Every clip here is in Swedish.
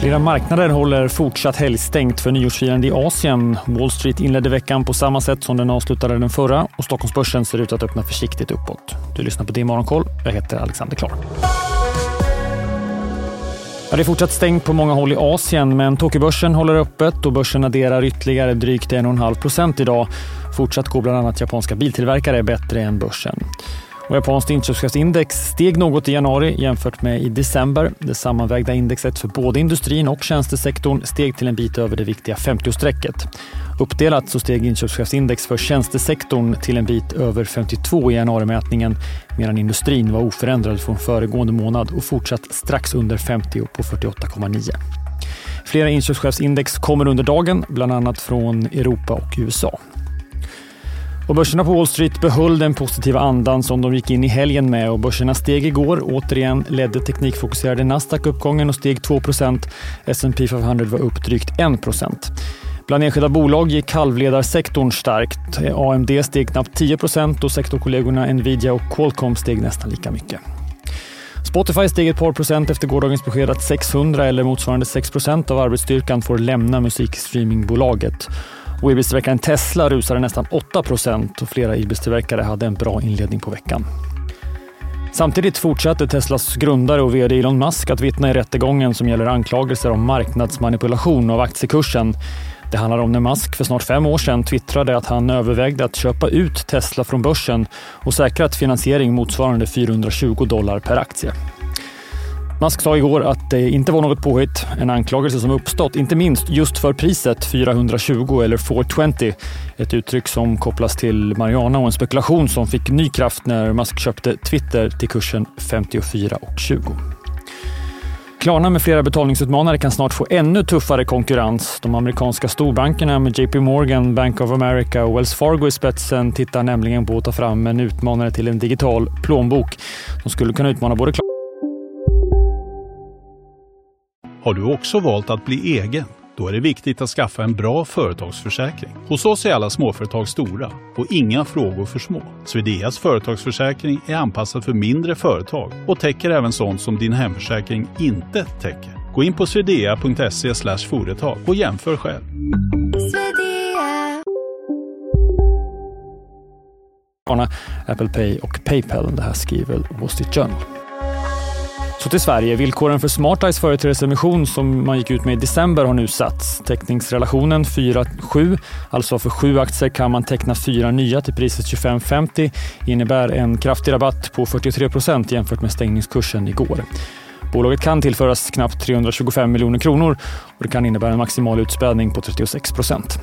Flera marknader håller fortsatt helgstängt för nyårsfirande i Asien. Wall Street inledde veckan på samma sätt som den avslutade den förra och Stockholmsbörsen ser ut att öppna försiktigt uppåt. Du lyssnar på det Morgonkoll. Jag heter Alexander Klar. Ja, det är fortsatt stängt på många håll i Asien, men Tokyobörsen håller öppet och börsen adderar ytterligare drygt 1,5 procent idag. Fortsatt går bland annat japanska biltillverkare bättre än börsen. Och japanskt inköpschefsindex steg något i januari jämfört med i december. Det sammanvägda indexet för både industrin och tjänstesektorn steg till en bit över det viktiga 50-strecket. Uppdelat så steg inköpschefsindex för tjänstesektorn till en bit över 52 i januarimätningen medan industrin var oförändrad från föregående månad och fortsatt strax under 50 på 48,9. Flera inköpschefsindex kommer under dagen, bland annat från Europa och USA. Och börserna på Wall Street behöll den positiva andan som de gick in i helgen med och börserna steg igår. Återigen ledde teknikfokuserade Nasdaq uppgången och steg 2% S&P 500 var upp drygt 1% Bland enskilda bolag gick halvledarsektorn starkt. AMD steg knappt 10% och sektorkollegorna Nvidia och Qualcomm steg nästan lika mycket. Spotify steg ett par procent efter gårdagens besked att 600 eller motsvarande 6% av arbetsstyrkan får lämna musikstreamingbolaget. Och elbilstillverkaren Tesla rusade nästan 8% och flera elbilstillverkare hade en bra inledning på veckan. Samtidigt fortsatte Teslas grundare och vd Elon Musk att vittna i rättegången som gäller anklagelser om marknadsmanipulation av aktiekursen. Det handlar om när Musk för snart fem år sedan twittrade att han övervägde att köpa ut Tesla från börsen och säkrat finansiering motsvarande 420 dollar per aktie. Musk sa igår att det inte var något påhitt, en anklagelse som uppstått inte minst just för priset 420 eller 420. Ett uttryck som kopplas till Mariana och en spekulation som fick ny kraft när Musk köpte Twitter till kursen 54,20. Klarna med flera betalningsutmanare kan snart få ännu tuffare konkurrens. De amerikanska storbankerna med JP Morgan, Bank of America och Wells Fargo i spetsen tittar nämligen på att ta fram en utmanare till en digital plånbok som skulle kunna utmana både Har du också valt att bli egen? Då är det viktigt att skaffa en bra företagsförsäkring. Hos oss är alla småföretag stora och inga frågor för små. Swedeas företagsförsäkring är anpassad för mindre företag och täcker även sånt som din hemförsäkring inte täcker. Gå in på swedea.se företag och jämför själv. Apple Pay och Paypal. Det här skriver Wall Street Journal. Så till Sverige. Villkoren för SmartEyes företrädesemission som man gick ut med i december har nu satts. Teckningsrelationen 4-7, alltså för sju aktier kan man teckna fyra nya till priset 25,50 innebär en kraftig rabatt på 43 procent jämfört med stängningskursen igår. Bolaget kan tillföras knappt 325 miljoner kronor och det kan innebära en maximal utspädning på 36 procent.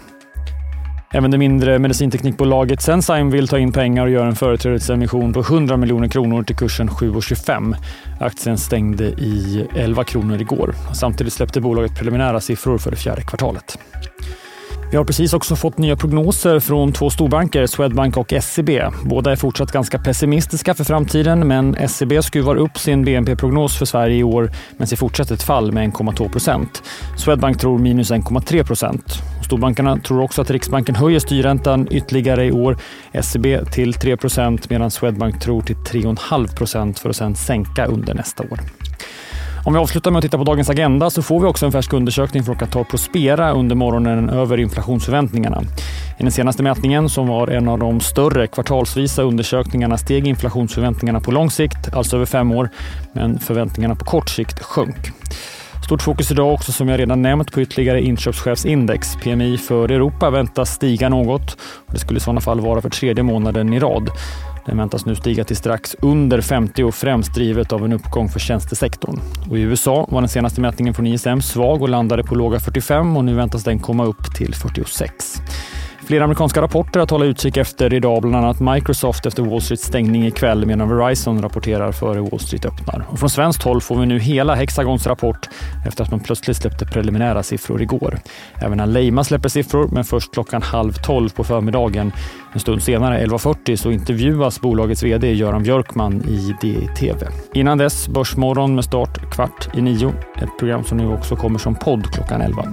Även det mindre medicinteknikbolaget Sensime vill ta in pengar och göra en företrädesemission på 100 miljoner kronor till kursen 7,25. Aktien stängde i 11 kronor igår. Samtidigt släppte bolaget preliminära siffror för det fjärde kvartalet. Vi har precis också fått nya prognoser från två storbanker, Swedbank och SEB. Båda är fortsatt ganska pessimistiska för framtiden, men SEB skruvar upp sin BNP-prognos för Sverige i år, men ser fortsatt ett fall med 1,2 procent. Swedbank tror minus 1,3 procent. Storbankerna tror också att Riksbanken höjer styrräntan ytterligare i år. SEB till 3 procent medan Swedbank tror till 3,5 procent för att sedan sänka under nästa år. Om vi avslutar med att titta på dagens agenda så får vi också en färsk undersökning från Qatar Prospera under morgonen över inflationsförväntningarna. I den senaste mätningen, som var en av de större kvartalsvisa undersökningarna, steg inflationsförväntningarna på lång sikt, alltså över fem år, men förväntningarna på kort sikt sjönk. Stort fokus idag också som jag redan nämnt på ytterligare inköpschefsindex. PMI för Europa väntas stiga något. Det skulle i sådana fall vara för tredje månaden i rad. Den väntas nu stiga till strax under 50 och främst drivet av en uppgång för tjänstesektorn. Och I USA var den senaste mätningen från ISM svag och landade på låga 45 och nu väntas den komma upp till 46. Flera amerikanska rapporter att hålla utkik efter idag, bland annat Microsoft efter Wall Streets stängning ikväll medan Verizon rapporterar före Wall Street öppnar. Och från svenskt håll får vi nu hela Hexagons rapport efter att man plötsligt släppte preliminära siffror igår. Även Aleima släpper siffror, men först klockan halv tolv på förmiddagen. En stund senare, 11.40, så intervjuas bolagets VD Göran Björkman i DTV. Innan dess Börsmorgon med start kvart i nio. Ett program som nu också kommer som podd klockan 11.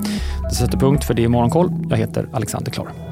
Det sätter punkt för det i Morgonkoll. Jag heter Alexander Klar